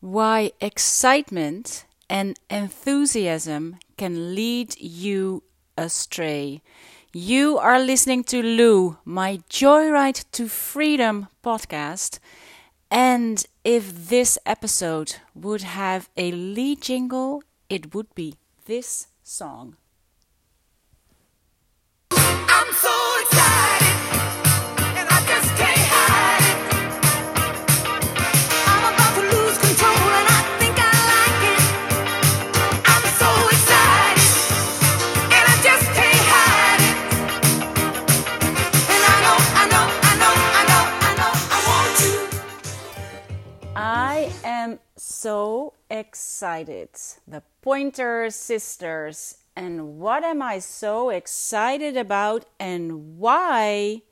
why excitement and enthusiasm can lead you astray. You are listening to Lou, my Joyride to Freedom podcast. And if this episode would have a lead jingle, it would be this song. So excited. The Pointer Sisters. And what am I so excited about, and why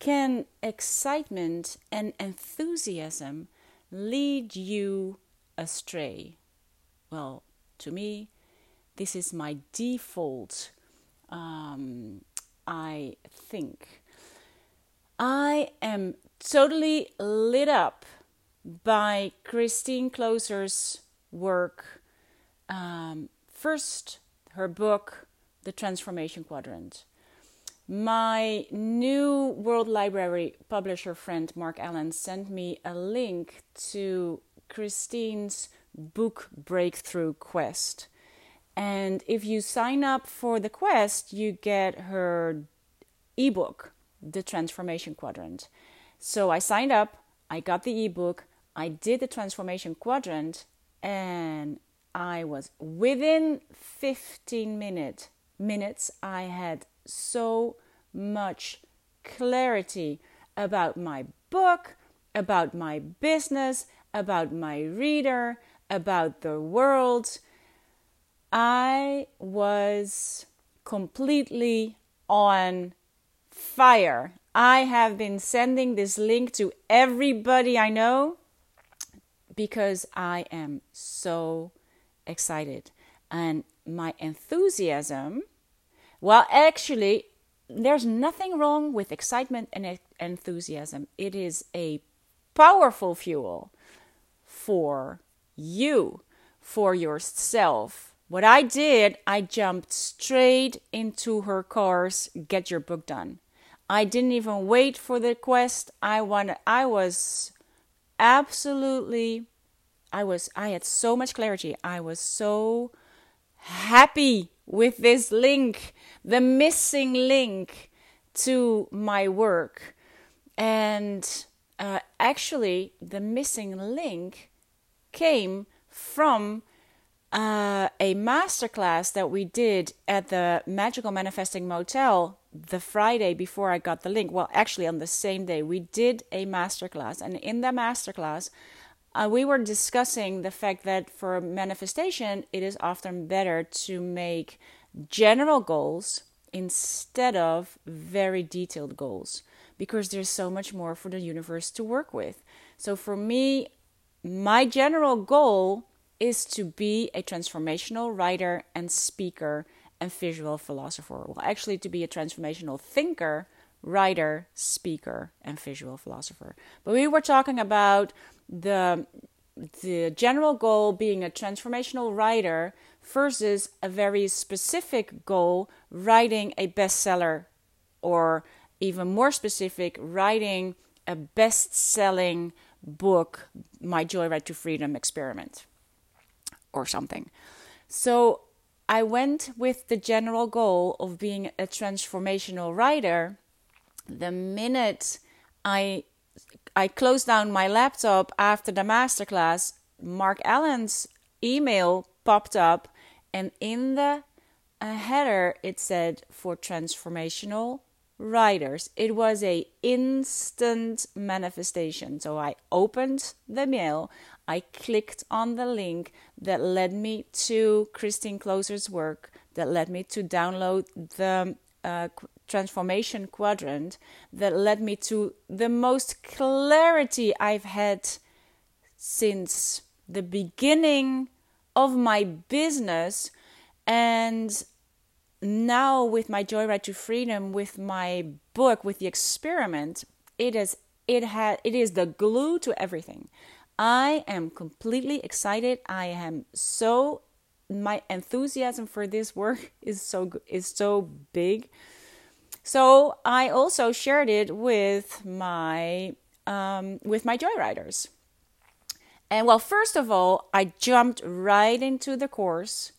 can excitement and enthusiasm lead you astray? Well, to me, this is my default, um, I think. I am totally lit up by Christine Kloser's work. Um, first, her book, The Transformation Quadrant. My new World Library publisher friend Marc Allen sent me a link to Christine's book breakthrough quest. And if you sign up for the quest, you get her ebook, The Transformation Quadrant. So I signed up, I got the ebook, I did the Transformation Quadrant, and I was within 15 minute, minutes, I had so much clarity about my book, about my business, about my reader, about the world. I was completely on fire. I have been sending this link to everybody I know because I am so excited. And my enthusiasm, well, actually, there's nothing wrong with excitement and enthusiasm. It is a powerful fuel for you, for yourself. What I did, I jumped straight into her course, Get Your Book Done. I didn't even wait for the quest. I wanted, I was absolutely I was I had so much clarity. I was so happy with this link, the missing link to my work. And uh, actually, the missing link came from uh, a masterclass that we did at the Magical Manifesting Motel the Friday before I got the link. Well, actually, on the same day, we did a masterclass. And in the masterclass, uh, we were discussing the fact that for manifestation, it is often better to make general goals instead of very detailed goals because there's so much more for the universe to work with. So for me, my general goal is to be a transformational writer and speaker and visual philosopher. Well, actually, to be a transformational thinker, writer, speaker, and visual philosopher. But we were talking about the the general goal being a transformational writer versus a very specific goal writing a bestseller or even more specific writing a best-selling book my joyride to freedom experiment or something so i went with the general goal of being a transformational writer the minute i I closed down my laptop after the masterclass, Marc Allen's email popped up, and in the header it said for transformational writers. It was a instant manifestation. So I opened the mail, I clicked on the link that led me to Christine Kloser's work, that led me to download the uh, transformation quadrant that led me to the most clarity I've had since the beginning of my business. And now with my joyride to freedom with my book with the experiment it is it had it is the glue to everything I am completely excited. I am so my enthusiasm for this work is so is so big. So I also shared it with my um, with my joyriders. And well, first of all, I jumped right into the course,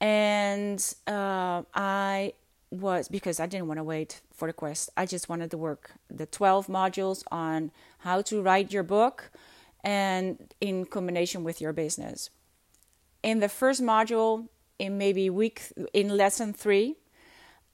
and uh, I was because I didn't want to wait for the quest. I just wanted to work the 12 modules on how to write your book and in combination with your business. In the first module, in maybe week in lesson 3,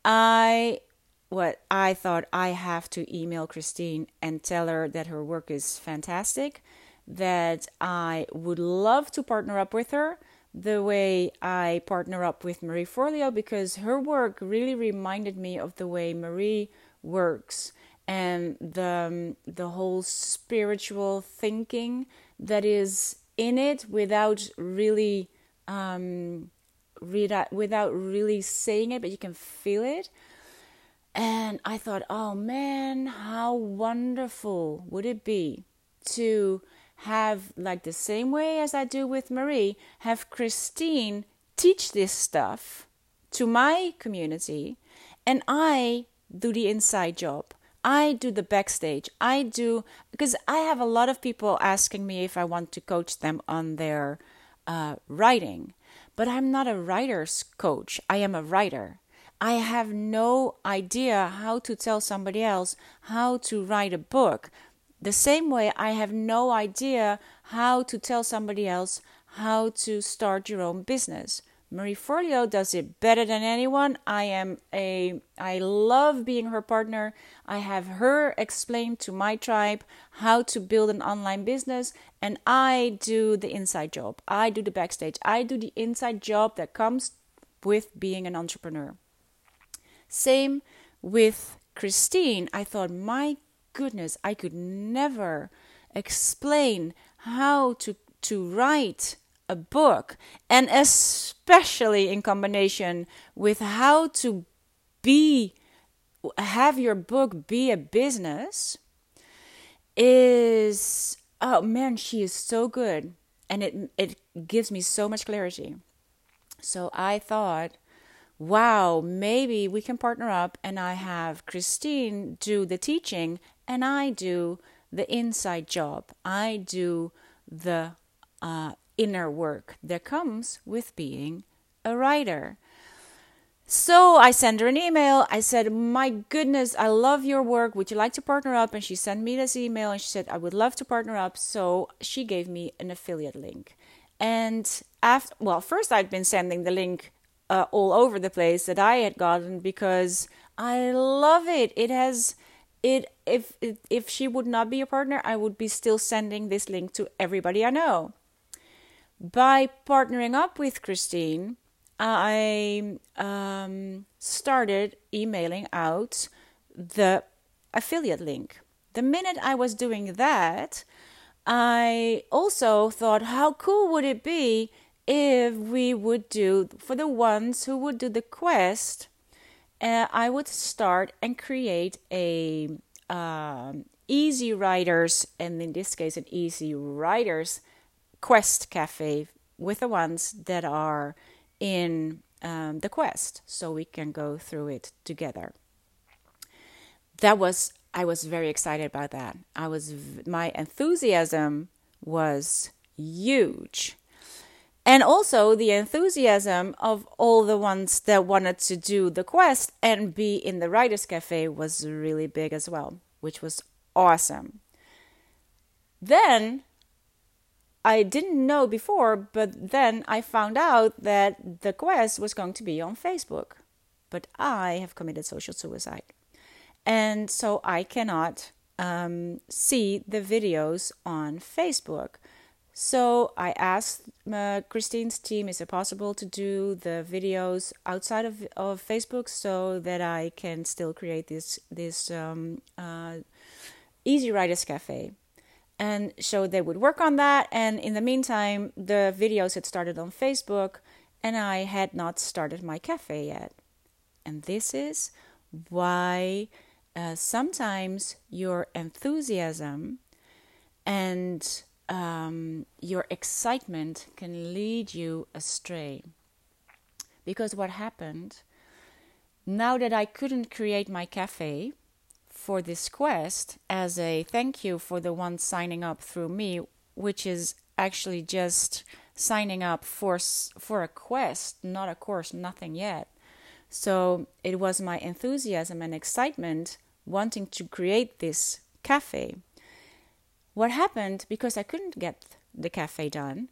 I what I thought I have to email Christine and tell her that her work is fantastic, that I would love to partner up with her the way I partner up with Marie Forleo because her work really reminded me of the way Marie works and the um, the whole spiritual thinking that is in it without really um, without really saying it, but you can feel it. And I thought, oh man, how wonderful would it be to have, like the same way as I do with Marie, have Christine teach this stuff to my community, and I do the inside job. I do the backstage. I do because I have a lot of people asking me if I want to coach them on their uh, writing, but I'm not a writer's coach. I am a writer. I have no idea how to tell somebody else how to write a book. The same way I have no idea how to tell somebody else how to start your own business. Marie Forleo does it better than anyone. I am a I love being her partner. I have her explain to my tribe how to build an online business and I do the inside job. I do the backstage. I do the inside job that comes with being an entrepreneur. Same with Christine. I thought, my goodness, I could never explain how to to write a book, and especially in combination with how to be have your book be a business is oh man she is so good and it it gives me so much clarity. So i thought wow maybe we can partner up and i have christine do the teaching and i do the inside job. I do the uh, inner work that comes with being a writer. So I sent her an email. I said, My goodness, I love your work. Would you like to partner up? And she sent me this email and she said, I would love to partner up. So she gave me an affiliate link. And after, well, first I'd been sending the link uh, all over the place that I had gotten because I love it. It has it if if she would not be a partner, I would be still sending this link to everybody I know by partnering up with Christine, I um, started emailing out the affiliate link. The minute I was doing that, I also thought, how cool would it be if we would do, for the ones who would do the quest, uh, I would start and create a um, easy writers, and in this case, an easy writers Quest Cafe with the ones that are in um, the Quest, so we can go through it together. That was I was very excited about that. I was my enthusiasm was huge. And also the enthusiasm of all the ones that wanted to do the quest and be in the Writers Cafe was really big as well, which was awesome. Then I didn't know before, but then I found out that the quest was going to be on Facebook. But I have committed social suicide. And so I cannot um, see the videos on Facebook. So I asked uh, Christine's team, is it possible to do the videos outside of, of Facebook so that I can still create this, this um, uh, Easy Writers Cafe? And so they would work on that and in the meantime the videos had started on facebook and i had not started my cafe yet and this is why uh, sometimes your enthusiasm and um, your excitement can lead you astray. Because what happened, now that I couldn't create my cafe for this quest as a thank you for the ones signing up through me, which is actually just signing up for for a quest, not a course, nothing yet. So it was my enthusiasm and excitement wanting to create this cafe. What happened because I couldn't get the cafe done?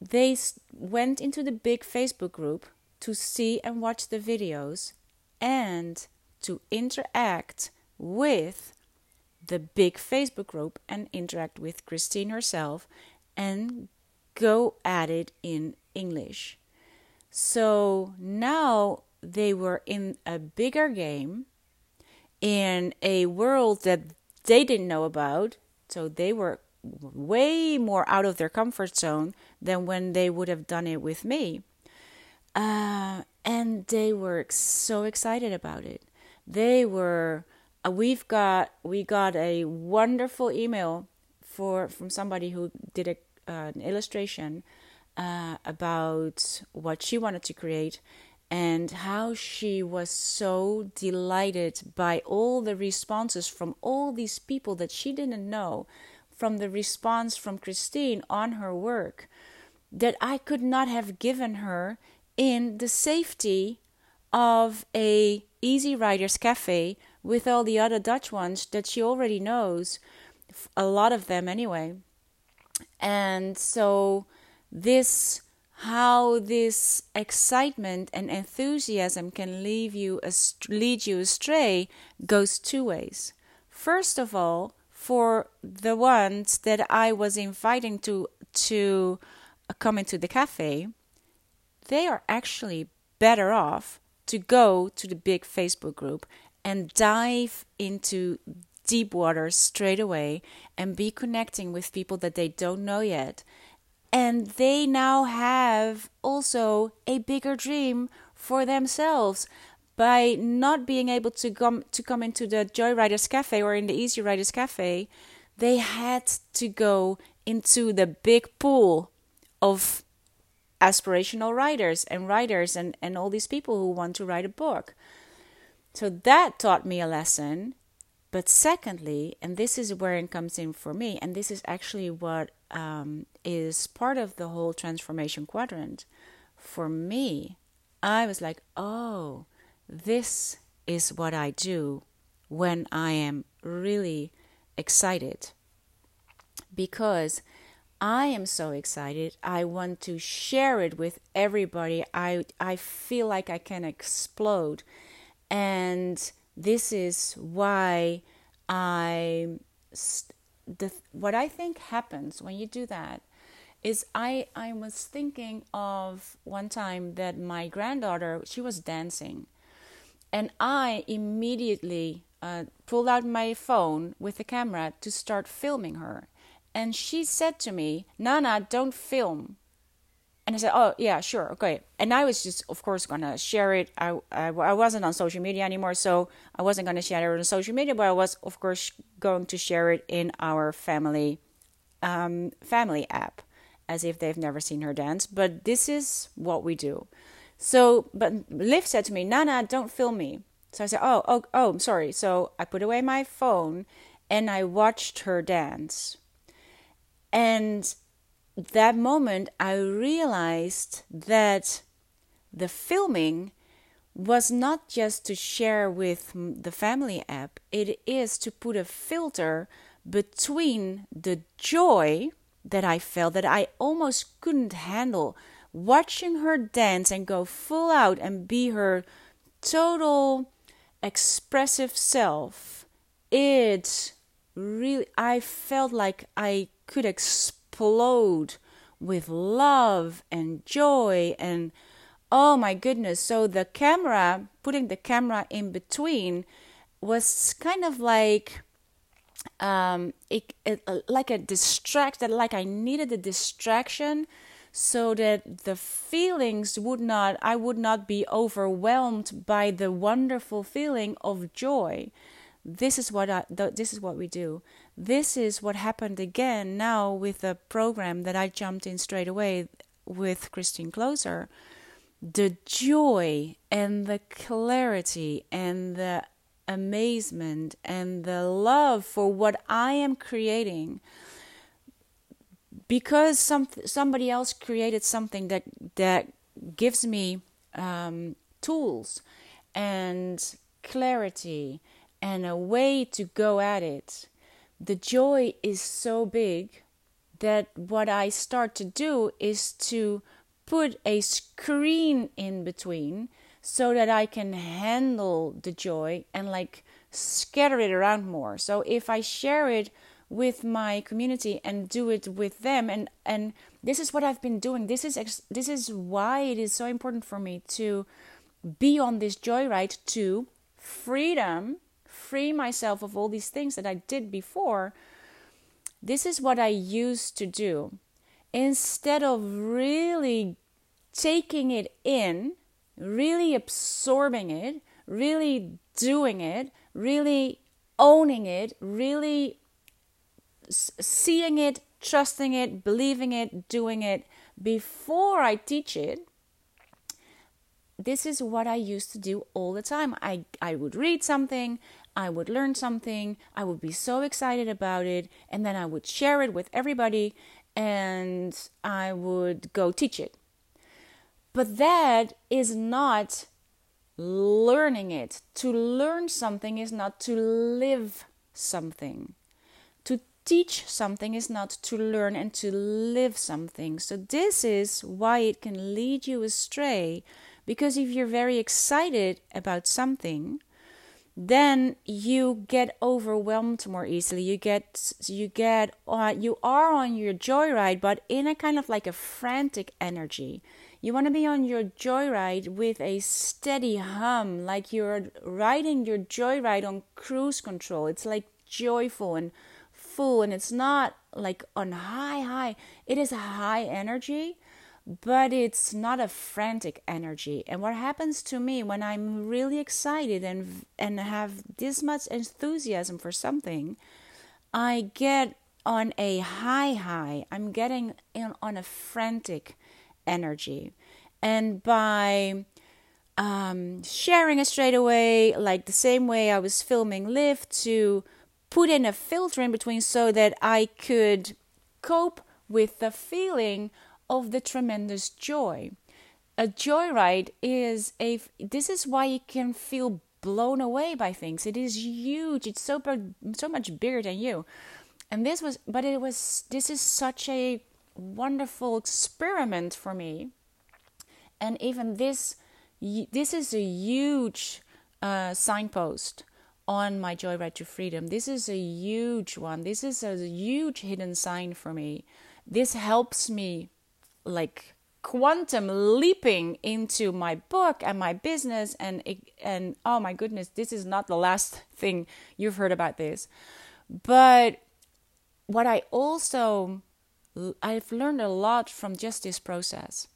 They went into the big Facebook group to see and watch the videos and to interact with the big Facebook group and interact with Christine herself and go at it in English. So now they were in a bigger game in a world that they didn't know about. So they were way more out of their comfort zone than when they would have done it with me. Uh, and they were so excited about it. They were. Uh, we've got we got a wonderful email for from somebody who did a, uh, an illustration uh, about what she wanted to create and how she was so delighted by all the responses from all these people that she didn't know from the response from Christine on her work that I could not have given her in the safety of a Easy Riders cafe with all the other Dutch ones that she already knows, a lot of them anyway. And so this how this excitement and enthusiasm can leave you lead you astray goes two ways. First of all, for the ones that I was inviting to to uh, come into the cafe, they are actually better off to go to the big Facebook group and dive into deep waters straight away and be connecting with people that they don't know yet. And they now have also a bigger dream for themselves by not being able to come to come into the Joyriders Cafe or in the Easy Riders Cafe, they had to go into the big pool of aspirational writers and writers and, and all these people who want to write a book. So that taught me a lesson. But secondly, and this is where it comes in for me, and this is actually what um, is part of the whole transformation quadrant. For me, I was like, oh, this is what I do when I am really excited. Because I am so excited. I want to share it with everybody. I I feel like I can explode. And this is why I the what I think happens when you do that is I I was thinking of one time that my granddaughter she was dancing and I immediately uh, pulled out my phone with the camera to start filming her and she said to me, Nana, don't film. And I said, Oh, yeah, sure, okay. And I was just, of course, to share it. I, I, I, wasn't on social media anymore, so I wasn't to share it on social media, but I was, of course, going to share it in our family um, family app as if they've never seen her dance. But this is what we do. So, but Liv said to me, Nana, don't film me. So I said, Oh, oh, oh, I'm sorry. So I put away my phone and I watched her dance and that moment, I realized that the filming was not just to share with the family app, it is to put a filter between the joy that I felt that I almost couldn't handle watching her dance and go full out and be her total expressive self. It really, I felt like I could explode with love and joy and oh my goodness. So the camera putting the camera in between was kind of like um it, it like a distract like i needed a distraction so that the feelings would not i would not be overwhelmed by the wonderful feeling of joy. This is what I, this is what we do this is what happened again now with the program that I jumped in straight away with Christine Kloser. The joy and the clarity and the amazement and the love for what I am creating because some somebody else created something that that gives me um, tools and clarity and a way to go at it the joy is so big that what I start to do is to put a screen in between so that I can handle the joy and like scatter it around more. So if I share it with my community and do it with them and and this is what I've been doing. This is ex- this is why it is so important for me to be on this joyride to freedom free myself of all these things that I did before, this is what I used to do. Instead of really taking it in, really absorbing it, really doing it, really owning it, really seeing it, trusting it, believing it, doing it before I teach it, this is what I used to do all the time. I, I would read something, I would learn something, I would be so excited about it, and then I would share it with everybody and I would go teach it. But that is not learning it. To learn something is not to live something. To teach something is not to learn and to live something. So, this is why it can lead you astray. Because if you're very excited about something, then you get overwhelmed more easily. You get you get uh, you are on your joyride but in a kind of like a frantic energy. You want to be on your joyride with a steady hum like you're riding your joyride on cruise control. It's like joyful and full and it's not like on high high. It is a high energy but it's not a frantic energy. And what happens to me when I'm really excited and and have this much enthusiasm for something, I get on a high high. I'm getting in on a frantic energy, and by um, sharing it straight away, like the same way I was filming Liv, to put in a filter in between so that I could cope with the feeling of the tremendous joy. A joyride is a this is why you can feel blown away by things. It is huge. It's so so much bigger than you. And this was but it was this is such a wonderful experiment for me. And even this this is a huge uh, signpost on my joyride to freedom. This is a huge one. This is a huge hidden sign for me. This helps me like quantum leaping into my book and my business and and oh my goodness this is not the last thing you've heard about this. But what i also i've learned a lot from just this process.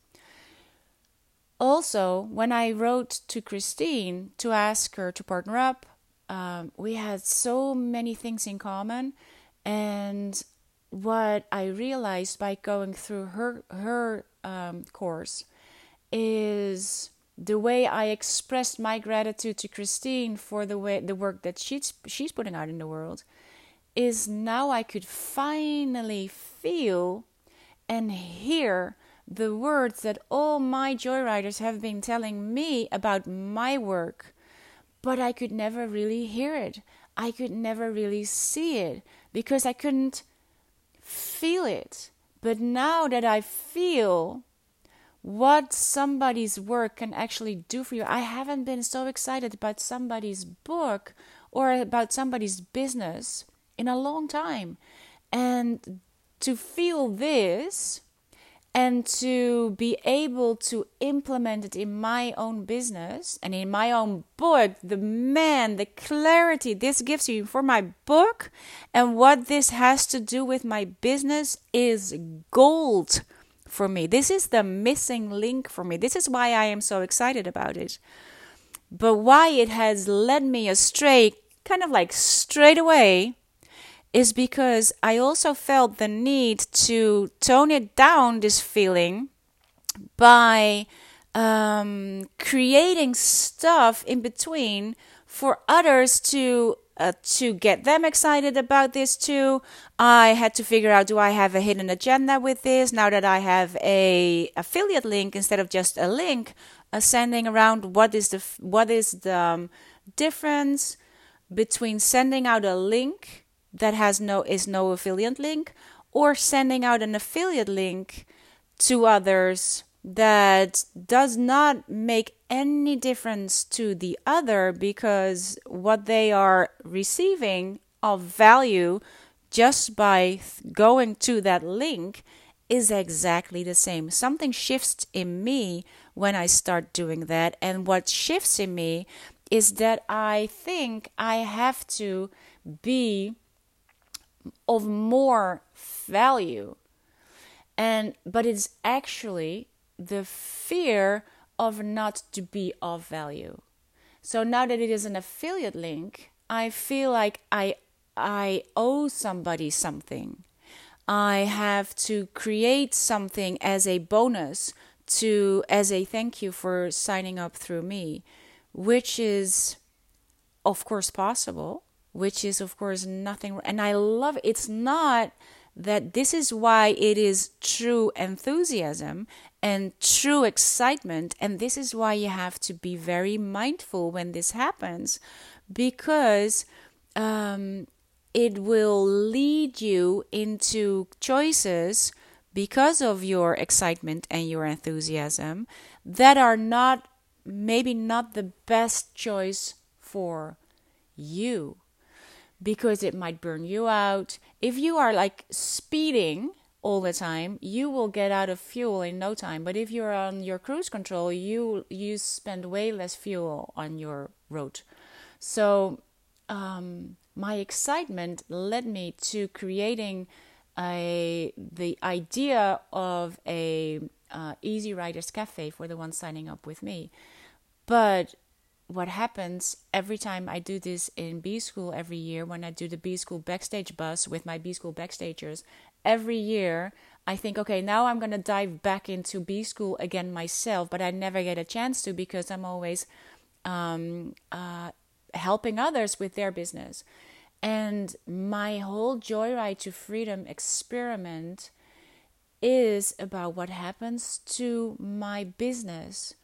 Also when i wrote to christine to ask her to partner up um, we had so many things in common and what I realized by going through her her um, course is the way I expressed my gratitude to Christine for the way the work that she's she's putting out in the world is now I could finally feel and hear the words that all my joyriders have been telling me about my work, but I could never really hear it. I could never really see it because I couldn't feel it. But now that I feel what somebody's work can actually do for you, I haven't been so excited about somebody's book or about somebody's business in a long time. And to feel this and to be able to implement it in my own business and in my own book the man the clarity this gives you for my book and what this has to do with my business is gold for me. This is the missing link for me. This is why i am so excited about it. But why it has led me astray kind of like straight away is because I also felt the need to tone it down, this feeling, by um, creating stuff in between for others to uh, to get them excited about this too. I had to figure out do I have a hidden agenda with this now that I have a affiliate link instead of just a link sending around what is the what is the um, difference between sending out a link that has no is no affiliate link or sending out an affiliate link to others that does not make any difference to the other because what they are receiving of value just by going to that link is exactly the same. Something shifts in me when I start doing that. And what shifts in me is that I think I have to be of more value. And but it's actually the fear of not to be of value. So now that it is an affiliate link, I feel like I I owe somebody something. I have to create something as a bonus to as a thank you for signing up through me, which is of course possible, which is of course nothing and I love it's not that this is why it is true enthusiasm and true excitement. And this is why you have to be very mindful when this happens because um, it will lead you into choices because of your excitement and your enthusiasm that are not maybe not the best choice for you because it might burn you out. If you are like speeding all the time, you will get out of fuel in no time. But if you're on your cruise control, you you spend way less fuel on your road. So um, my excitement led me to creating a the idea of a uh, Easy Riders Cafe for the ones signing up with me. But what happens every time I do this in B School every year when I do the B School backstage bus with my B School backstagers, every year I think, okay, now I'm going to dive back into B School again myself, but I never get a chance to because I'm always um, uh, helping others with their business. And my whole Joyride to Freedom experiment is about what happens to my business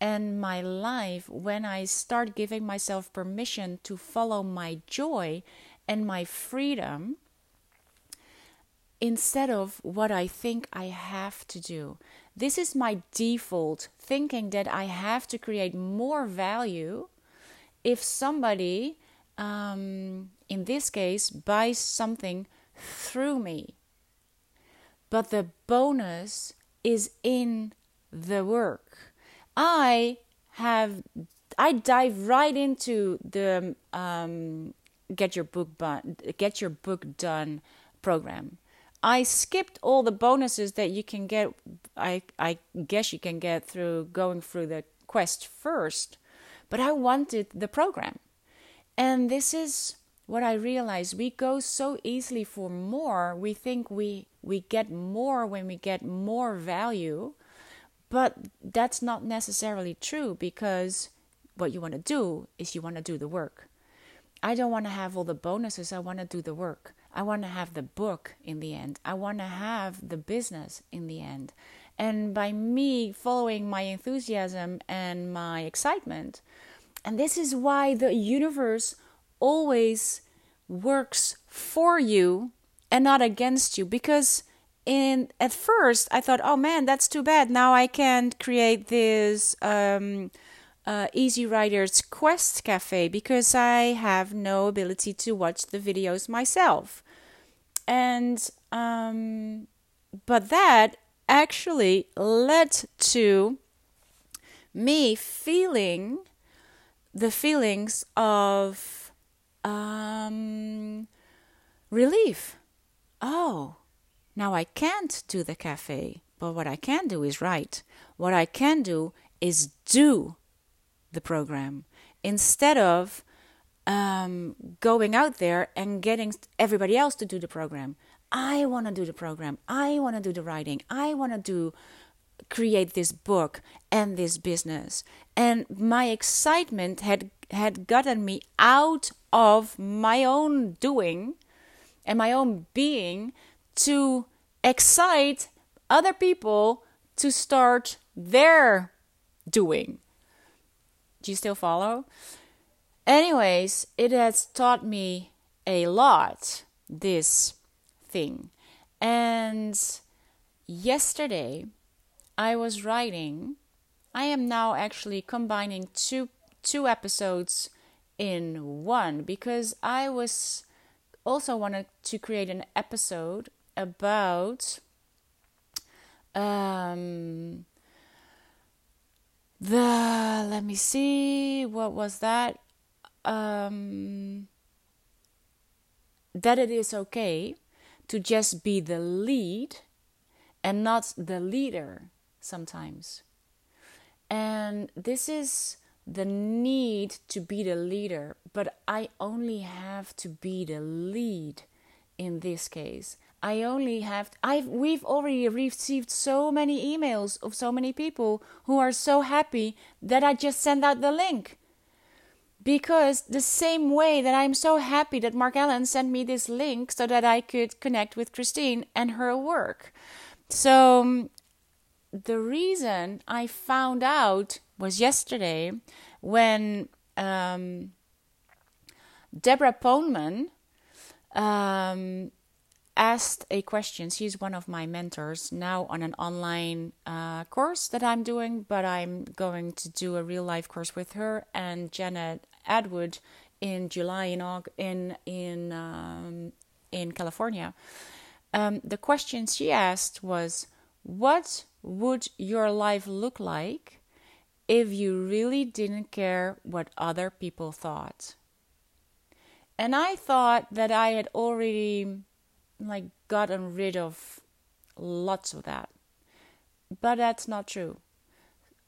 and my life when I start giving myself permission to follow my joy and my freedom instead of what I think I have to do. This is my default thinking that I have to create more value if somebody, um, in this case, buys something through me. But the bonus is in the work. I have I dive right into the um, get your book bu- get your book done program. I skipped all the bonuses that you can get. I I guess you can get through going through the quest first, but I wanted the program, and this is what I realized. We go so easily for more. We think we we get more when we get more value but that's not necessarily true because what you want to do is you want to do the work. I don't want to have all the bonuses, I want to do the work. I want to have the book in the end. I want to have the business in the end. And by me following my enthusiasm and my excitement, and this is why the universe always works for you and not against you because and at first I thought, oh man, that's too bad. Now I can't create this um, uh, Easy Riders Quest Cafe because I have no ability to watch the videos myself. And um, but that actually led to me feeling the feelings of um, relief. Oh, now I can't do the cafe, but what I can do is write. What I can do is do the program instead of um, going out there and getting everybody else to do the program. I want to do the program. I want to do the writing. I want to do create this book and this business. And my excitement had had gotten me out of my own doing and my own being to excite other people to start their doing. Do you still follow? Anyways, it has taught me a lot, this thing. And yesterday, I was writing. I am now actually combining two two episodes in one because I was also wanted to create an episode about um the let me see what was that um that it is okay to just be the lead and not the leader sometimes and this is the need to be the leader, but I only have to be the lead in this case. I only have I've we've already received so many emails of so many people who are so happy that I just send out the link. Because the same way that I'm so happy that Marc Allen sent me this link so that I could connect with Christine and her work. So um, the reason I found out was yesterday when um, Deborah Poneman um, asked a question. She's one of my mentors now on an online uh, course that I'm doing, but I'm going to do a real life course with her and Janet Attwood in July in in in um, in California. Um, the question she asked was, "What would your life look like if you really didn't care what other people thought. And I thought that I had already like gotten rid of lots of that. But that's not true.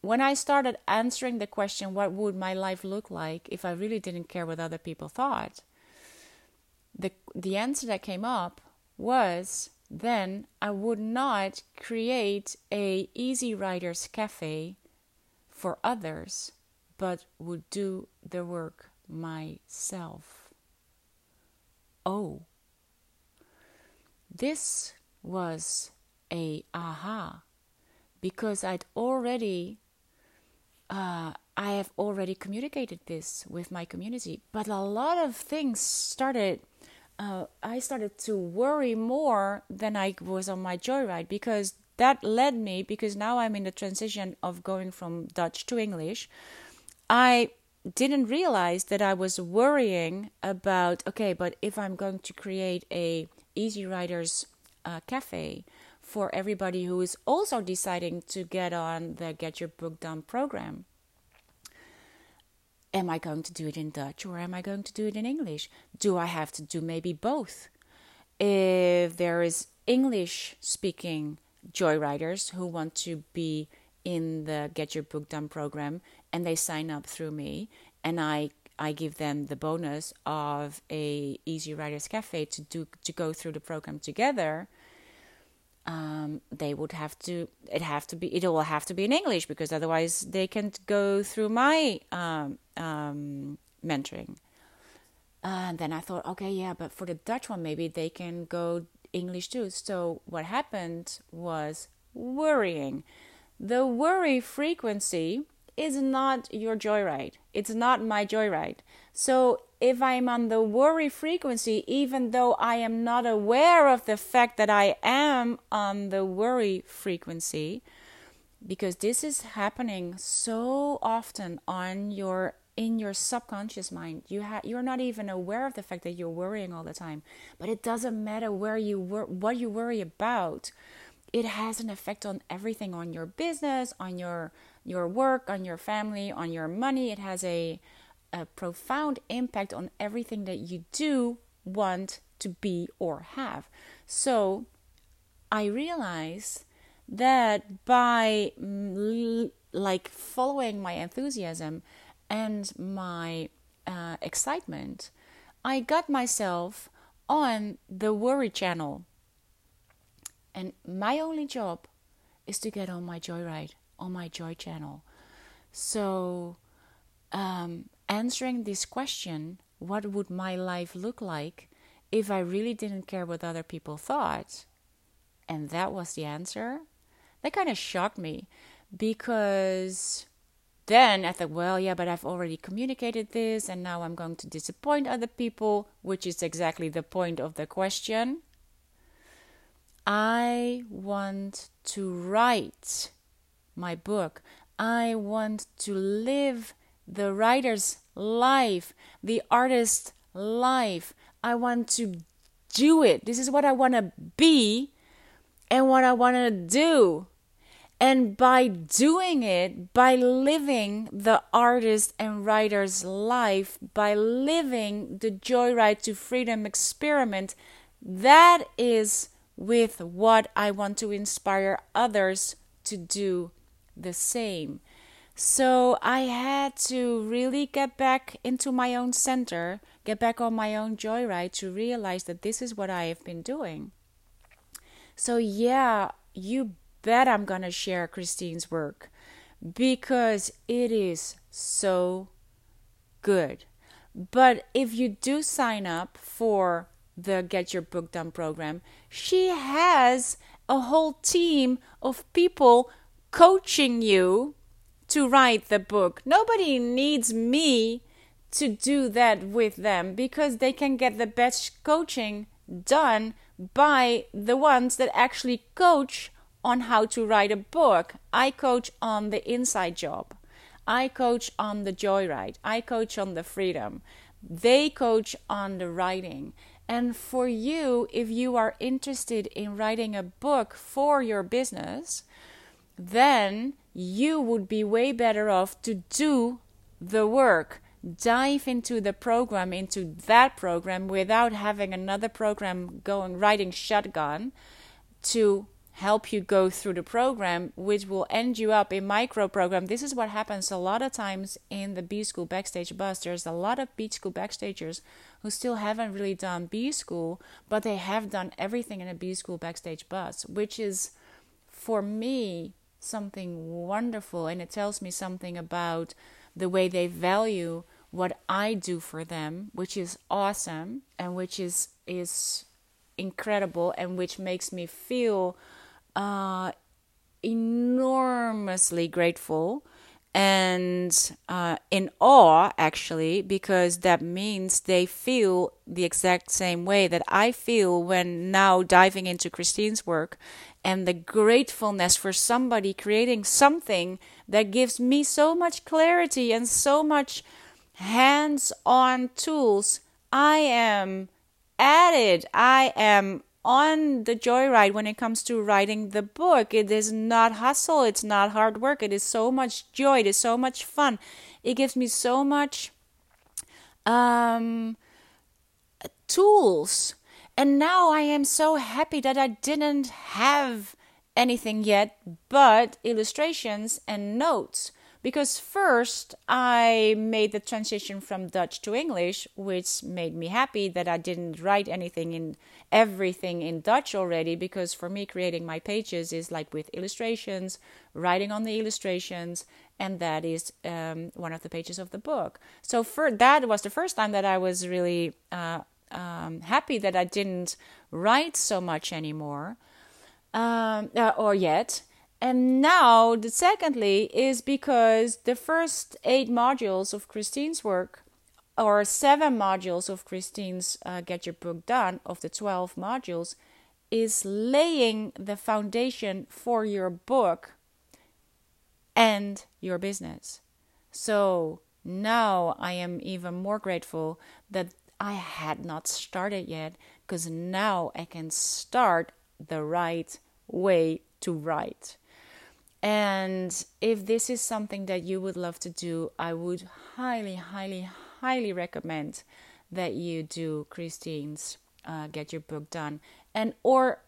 When I started answering the question what would my life look like if I really didn't care what other people thought, the the answer that came up was then I would not create a easy writers cafe for others, but would do the work myself. Oh, this was a aha because I'd already uh, I have already communicated this with my community, but a lot of things started. Uh, I started to worry more than I was on my joyride because that led me because now I'm in the transition of going from Dutch to English. I didn't realize that I was worrying about okay, but if I'm going to create a Easy Writers uh, cafe for everybody who is also deciding to get on the Get Your Book Done program, am I going to do it in Dutch or am I going to do it in English? Do I have to do maybe both? If there is English speaking joyriders who want to be in the Get Your Book Done program and they sign up through me and I I give them the bonus of a Easy Writers Cafe to do to go through the program together. Um, they would have to it have to be it will have to be in English because otherwise they can't go through my um, um, mentoring. Uh, and then I thought, okay, yeah, but for the Dutch one, maybe they can go English too. So what happened was worrying. The worry frequency is not your joyride. It's not my joyride. So if I'm on the worry frequency, even though I am not aware of the fact that I am on the worry frequency, because this is happening so often on your in your subconscious mind you ha- you're not even aware of the fact that you're worrying all the time but it doesn't matter where you wor- what you worry about it has an effect on everything on your business on your your work on your family on your money. It has a a profound impact on everything that you do want to be or have. So i realize that by mm, like following my enthusiasm and my uh, excitement, I got myself on the worry channel. And my only job is to get on my joyride, on my joy channel. So, um, answering this question, what would my life look like if I really didn't care what other people thought? And that was the answer. That kind of shocked me because then I thought, well, yeah, but I've already communicated this and now I'm going to disappoint other people, which is exactly the point of the question. I want to write my book. I want to live the writer's life, the artist's life. I want to do it. This is what I want to be and what I want to do. And by doing it, by living the artist and writer's life, by living the Joyride to Freedom experiment, that is with what I want to inspire others to do the same. So I had to really get back into my own center, get back on my own joyride to realize that this is what I have been doing. So, yeah, you bet I'm going to share Christine's work because it is so good. But if you do sign up for the Get Your Book Done program, she has a whole team of people coaching you to write the book. Nobody needs me to do that with them because they can get the best coaching done by the ones that actually coach on how to write a book. I coach on the inside job. I coach on the joyride. I coach on the freedom. They coach on the writing. And for you, if you are interested in writing a book for your business, then you would be way better off to do the work. Dive into the program, into that program, without having another program going writing shotgun to help you go through the program, which will end you up in micro program. This is what happens a lot of times in the B School Backstage Bus. There's a lot of B School Backstagers who still haven't really done B School, but they have done everything in a B School Backstage Bus, which is for me something wonderful and it tells me something about the way they value what I do for them, which is awesome and which is is incredible and which makes me feel uh, enormously grateful and uh, in awe actually because that means they feel the exact same way that I feel when now diving into Christine's work and the gratefulness for somebody creating something that gives me so much clarity and so much hands on tools. I am added, I am on the joyride when it comes to writing the book. It is not hustle, it's not hard work. It is so much joy, it is so much fun. It gives me so much um, tools. And now I am so happy that I didn't have anything yet but illustrations and notes because first I made the transition from Dutch to English, which made me happy that I didn't write anything in everything in Dutch already. Because for me, creating my pages is like with illustrations, writing on the illustrations, and that is um, one of the pages of the book. So for that was the first time that I was really uh, um, happy that I didn't write so much anymore, um, uh, or yet and now, the secondly, is because the first eight modules of Christine's work, or seven modules of Christine's uh, Get Your Book Done, of the 12 modules, is laying the foundation for your book and your business. So now I am even more grateful that I had not started yet because now I can start the right way to write. And if this is something that you would love to do, I would highly, highly, highly recommend that you do Christine's uh, Get Your Book Done and or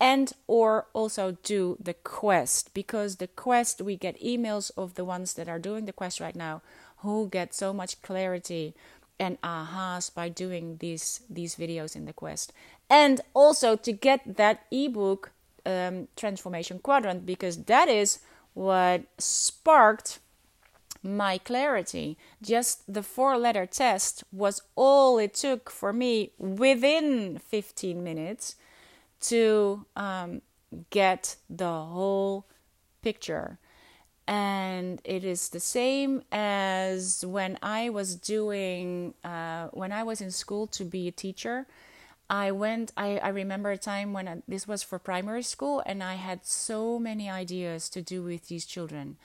and or also do the quest because the quest we get emails of the ones that are doing the quest right now who get so much clarity and ahas by doing these these videos in the quest. And also to get that ebook um, transformation quadrant because that is what sparked my clarity. Just the four letter test was all it took for me within 15 minutes to um, get the whole picture and it is the same as when I was doing uh, when I was in school to be a teacher. I went. I, I remember a time when I, this was for primary school, and I had so many ideas to do with these children.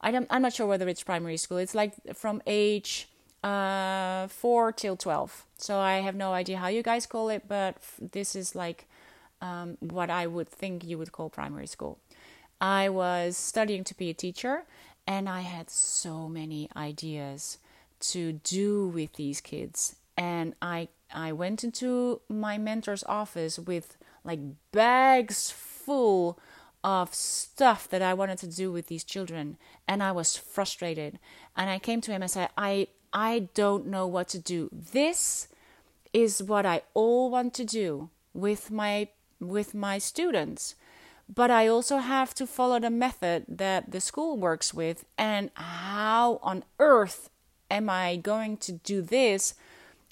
I don't, I'm not sure whether it's primary school. It's like from age uh, four till twelve. So I have no idea how you guys call it, but this is like um, what I would think you would call primary school. I was studying to be a teacher and I had so many ideas to do with these kids. And I I went into my mentor's office with like bags full of stuff that I wanted to do with these children and I was frustrated. And I came to him and said, I I don't know what to do. This is what I all want to do with my with my students but I also have to follow the method that the school works with. And how on earth am I going to do this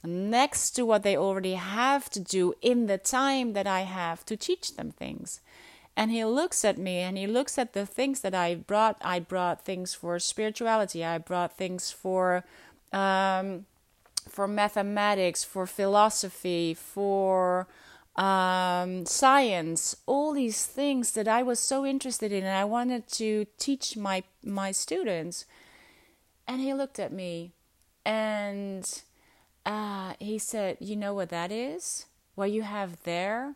next to what they already have to do in the time that I have to teach them things? And he looks at me and he looks at the things that I brought. I brought things for spirituality. I brought things for um, for mathematics, for philosophy, for um, science, all these things that I was so interested in, and I wanted to teach my my students. And he looked at me, and uh, he said, "You know what that is? What you have there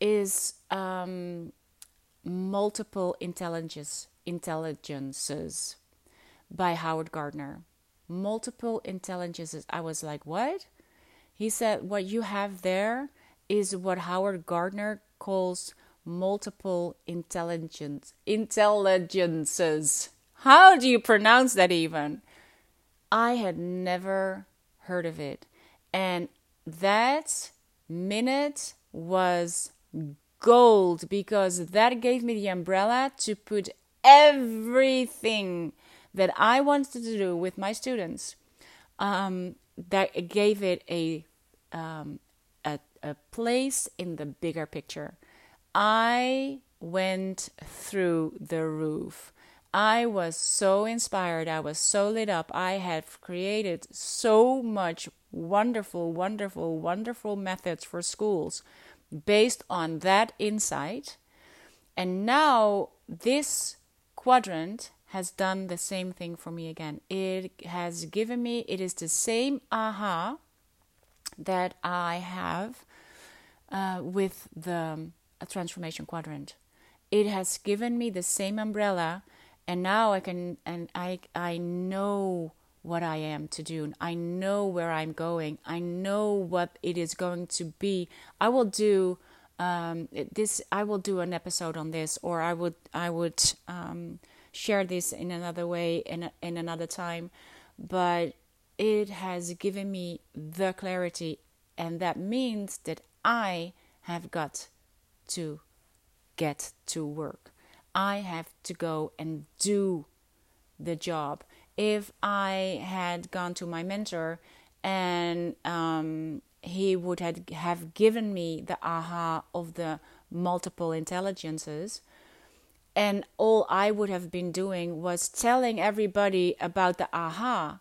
is um, multiple intelligence intelligences by Howard Gardner. Multiple intelligences." I was like, "What?" He said, "What you have there." Is what Howard Gardner calls multiple intelligence intelligences. How do you pronounce that even? I had never heard of it. And that minute was gold because that gave me the umbrella to put everything that I wanted to do with my students. Um, that gave it a um, a place in the bigger picture. I went through the roof. I was so inspired. I was so lit up. I had created so much wonderful, wonderful, wonderful methods for schools based on that insight. And now this quadrant has done the same thing for me again. It has given me, it is the same aha that I have uh, with the transformation quadrant. It has given me the same umbrella, and now I can and I I know what I am to do. I know where I'm going. I know what it is going to be. I will do um, this. I will do an episode on this, or I would I would um, share this in another way in in another time. But it has given me the clarity, and that means that I have got to get to work. I have to go and do the job. If I had gone to my mentor and um, he would have, have given me the aha of the multiple intelligences, and all I would have been doing was telling everybody about the aha,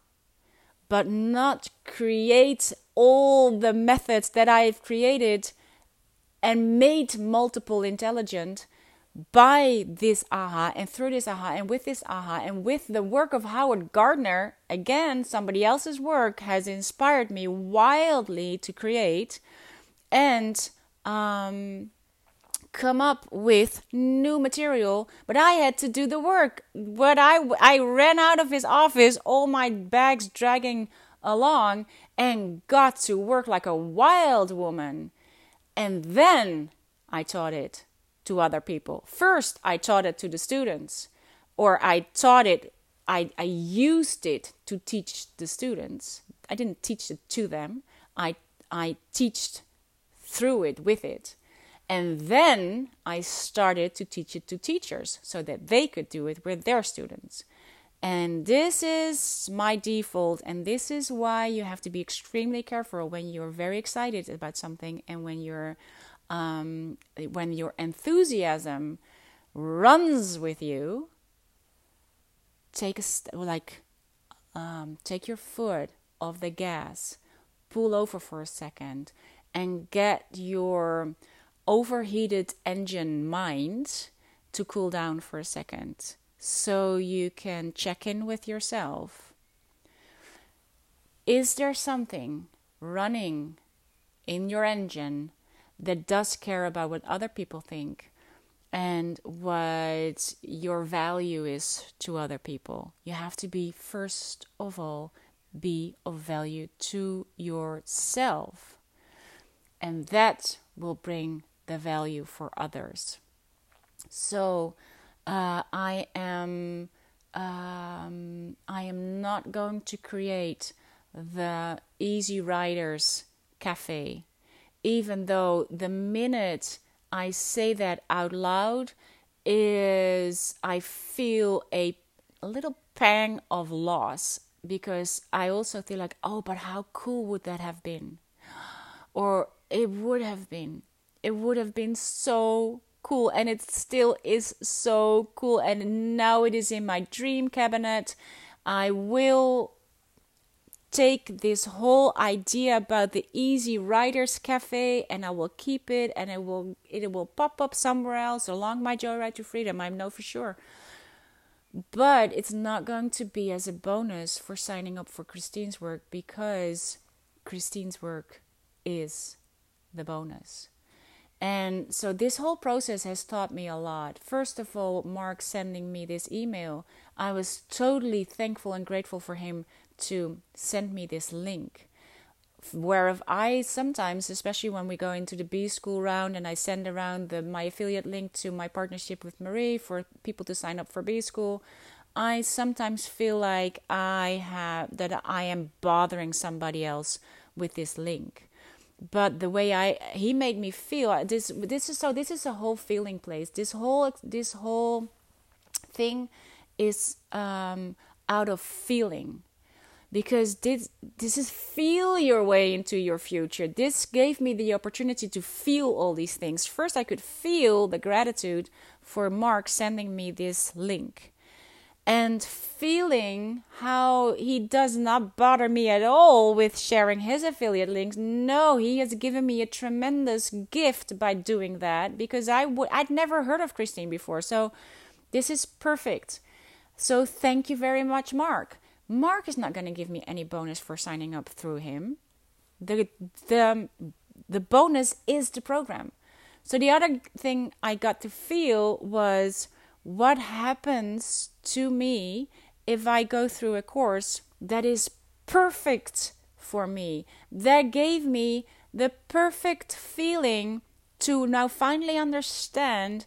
but not create all the methods that I've created and made multiple intelligent by this aha and through this aha and with this aha and with the work of Howard Gardner, again, somebody else's work has inspired me wildly to create. And um, come up with new material. But I had to do the work. But I, I ran out of his office, all my bags dragging along, and got to work like a wild woman. And then I taught it to other people. First, I taught it to the students, or I taught it, I, I used it to teach the students. I didn't teach it to them. I I teached through it with it. And then I started to teach it to teachers so that they could do it with their students. And this is my default, and this is why you have to be extremely careful when you're very excited about something and when you're um, when your enthusiasm runs with you. Take a st- like um, take your foot off the gas, pull over for a second, and get your overheated engine mind to cool down for a second so you can check in with yourself. Is there something running in your engine that does care about what other people think and what your value is to other people? You have to be, first of all, be of value to yourself. And that will bring the value for others. So uh, I am um, I am not going to create the Easy Riders Cafe, even though the minute I say that out loud is I feel a, a little pang of loss because I also feel like, oh, but how cool would that have been? Or it would have been. It would have been so cool and it still is so cool and now it is in my dream cabinet. I will take this whole idea about the easy riders cafe and I will keep it and it will it will pop up somewhere else along my joyride to freedom I know for sure but it's not going to be as a bonus for signing up for Christine's work because Christine's work is the bonus. And so this whole process has taught me a lot. First of all, Marc sending me this email, I was totally thankful and grateful for him to send me this link. Where I sometimes, especially when we go into the B school round and I send around the my affiliate link to my partnership with Marie for people to sign up for B school, I sometimes feel like I have that I am bothering somebody else with this link but the way I he made me feel this this is so this is a whole feeling place. This whole this whole thing is um, out of feeling because this this is feel your way into your future. This gave me the opportunity to feel all these things. First, I could feel the gratitude for Marc sending me this link and feeling how he does not bother me at all with sharing his affiliate links. No, he has given me a tremendous gift by doing that because I would I'd never heard of Christine before. So this is perfect. So thank you very much, Marc. Marc is not going to give me any bonus for signing up through him. The the the bonus is the program. So the other thing I got to feel was what happens to me if I go through a course that is perfect for me, that gave me the perfect feeling to now finally understand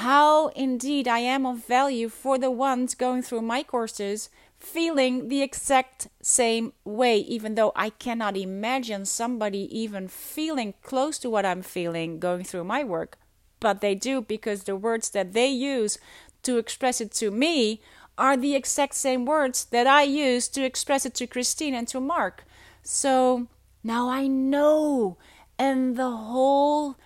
how indeed I am of value for the ones going through my courses, feeling the exact same way, even though I cannot imagine somebody even feeling close to what I'm feeling going through my work but they do because the words that they use to express it to me are the exact same words that I use to express it to Christine and to Marc. So now I know. And the whole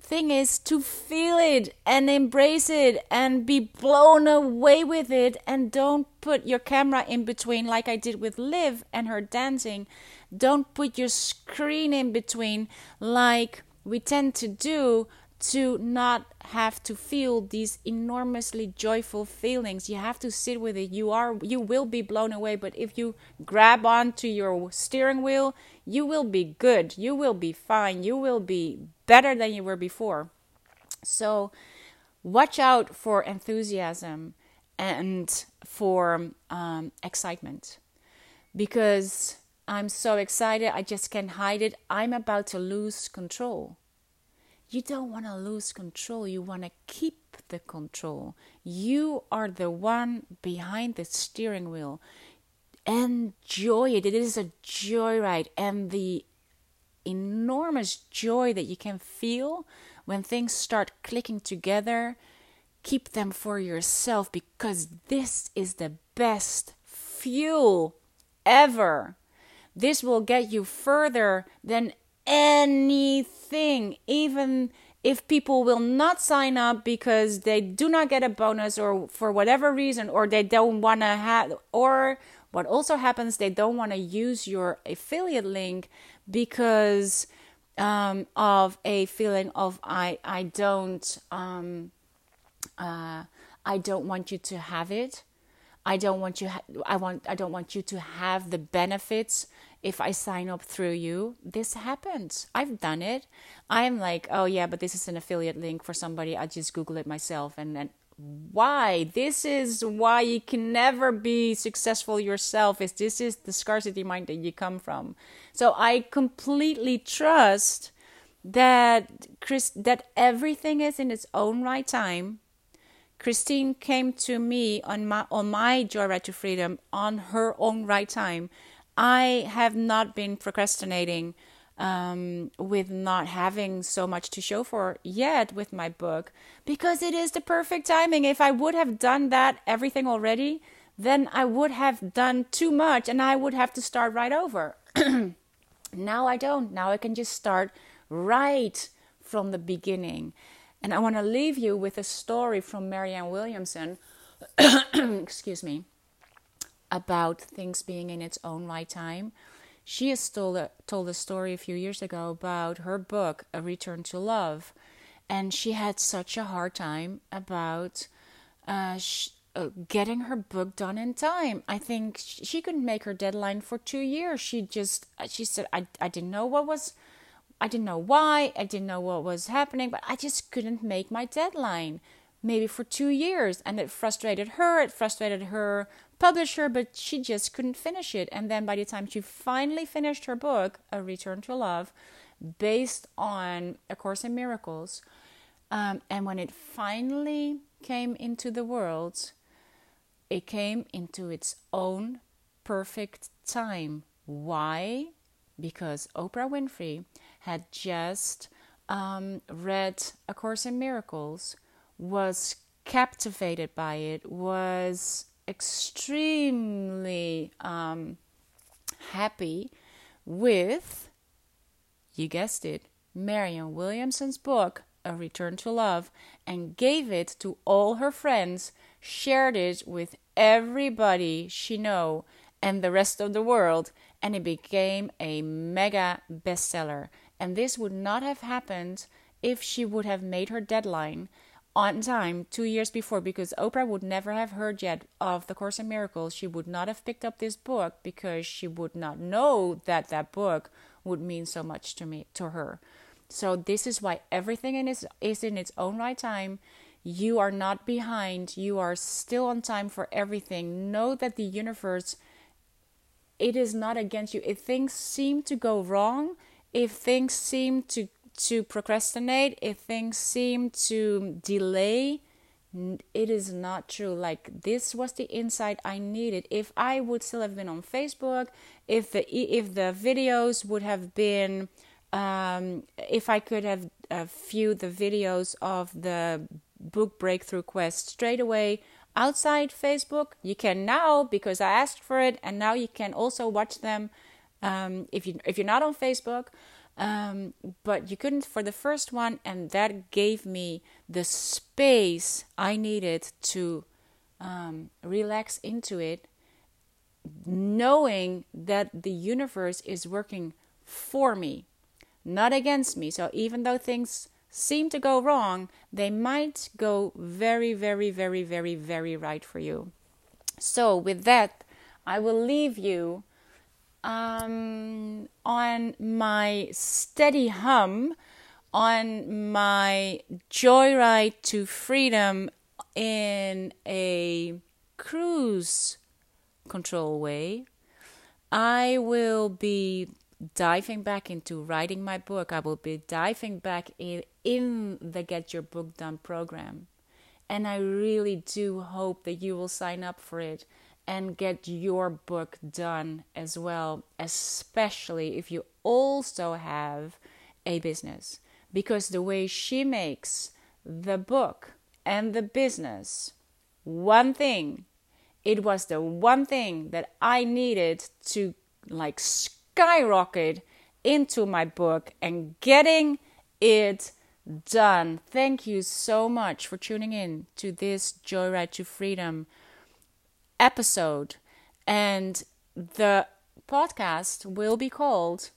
thing is to feel it and embrace it and be blown away with it and don't put your camera in between like I did with Liv and her dancing. Don't put your screen in between like we tend to do to not have to feel these enormously joyful feelings. You have to sit with it. You are you will be blown away but if you grab onto your steering wheel you will be good. You will be fine. You will be better than you were before. So watch out for enthusiasm and for um, excitement. Because i'm so excited i just can't hide it. I'm about to lose control you don't want to lose control. You want to keep the control. You are the one behind the steering wheel. enjoy it. It is a joyride, and the enormous joy that you can feel when things start clicking together, keep them for yourself because this is the best fuel ever. This will get you further than anything, even if people will not sign up because they do not get a bonus or for whatever reason, or they don't want to have, or what also happens, they don't want to use your affiliate link because um, of a feeling of I I don't um, uh, I don't want you to have it. I don't want you. Ha- I want. I don't want you to have the benefits if I sign up through you. This happens. I've done it. I'm like, oh yeah, but this is an affiliate link for somebody. I just Google it myself, and then why this is why you can never be successful yourself is this is the scarcity mind that you come from so i completely trust that chris that everything is in its own right time christine came to me on my on my joyride to freedom on her own right time i have not been procrastinating um, with not having so much to show for yet with my book because it is the perfect timing. If I would have done that everything already, then I would have done too much and I would have to start right over. now I don't. Now I can just start right from the beginning. And I want to leave you with a story from Marianne Williamson, excuse me, about things being in its own right time. She has told a, told a story a few years ago about her book, A Return to Love, and she had such a hard time about uh, sh- uh, getting her book done in time. I think sh- she couldn't make her deadline for two years. She just she said I I didn't know what was. I didn't know why, I didn't know what was happening, but I just couldn't make my deadline maybe for two years. And it frustrated her, it frustrated her publisher, but she just couldn't finish it. And then by the time she finally finished her book, A Return to Love, based on A Course in Miracles, um, and when it finally came into the world, it came into its own perfect time. Why? Because Oprah Winfrey had just um, read A Course in Miracles, was captivated by it, was extremely um, happy with, you guessed it, Marianne Williamson's book, A Return to Love, and gave it to all her friends, shared it with everybody she know and the rest of the world, and it became a mega bestseller. And this would not have happened if she would have made her deadline on time two years before because Oprah would never have heard yet of The Course in Miracles. She would not have picked up this book because she would not know that that book would mean so much to me to her. So this is why everything in is is in its own right time. You are not behind. You are still on time for everything. Know that the universe it is not against you. If things seem to go wrong, if things seem to to procrastinate, if things seem to delay, it is not true. Like this was the insight I needed. If I would still have been on Facebook, if the if the videos would have been, um, if I could have uh, viewed the videos of the book breakthrough quest straight away outside Facebook, you can now because I asked for it, and now you can also watch them um, if you if you're not on Facebook. Um, but you couldn't for the first one, and that gave me the space I needed to um, relax into it, knowing that the universe is working for me, not against me. So even though things seem to go wrong, they might go very, very, very, very, very right for you. So, with that, I will leave you um, on my steady hum, on my joyride to freedom in a cruise control way. I will be diving back into writing my book. I will be diving back in, in the Get Your Book Done program. And I really do hope that you will sign up for it and get your book done as well, especially if you also have a business. Because the way she makes the book and the business one thing, it was the one thing that I needed to like skyrocket into my book and getting it done. Thank you so much for tuning in to this Joyride to Freedom episode. And the podcast will be called,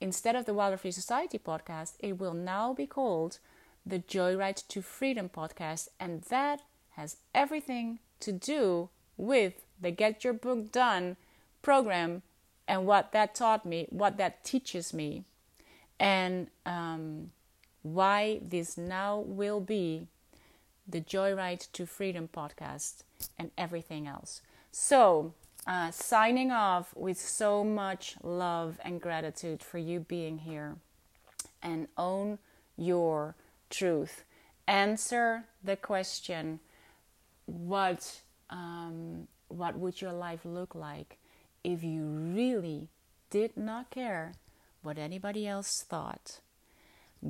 instead of the Wilder Free Society podcast, it will now be called the Joyride to Freedom podcast. And that has everything to do with the Get Your Book Done program and what that taught me, what that teaches me, and um, why this now will be the Joyride to Freedom podcast and everything else. So, uh, signing off with so much love and gratitude for you being here and own your truth. Answer the question what um, what would your life look like if you really did not care what anybody else thought?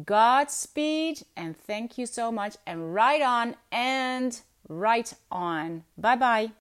Godspeed and thank you so much and right on and right on. Bye bye.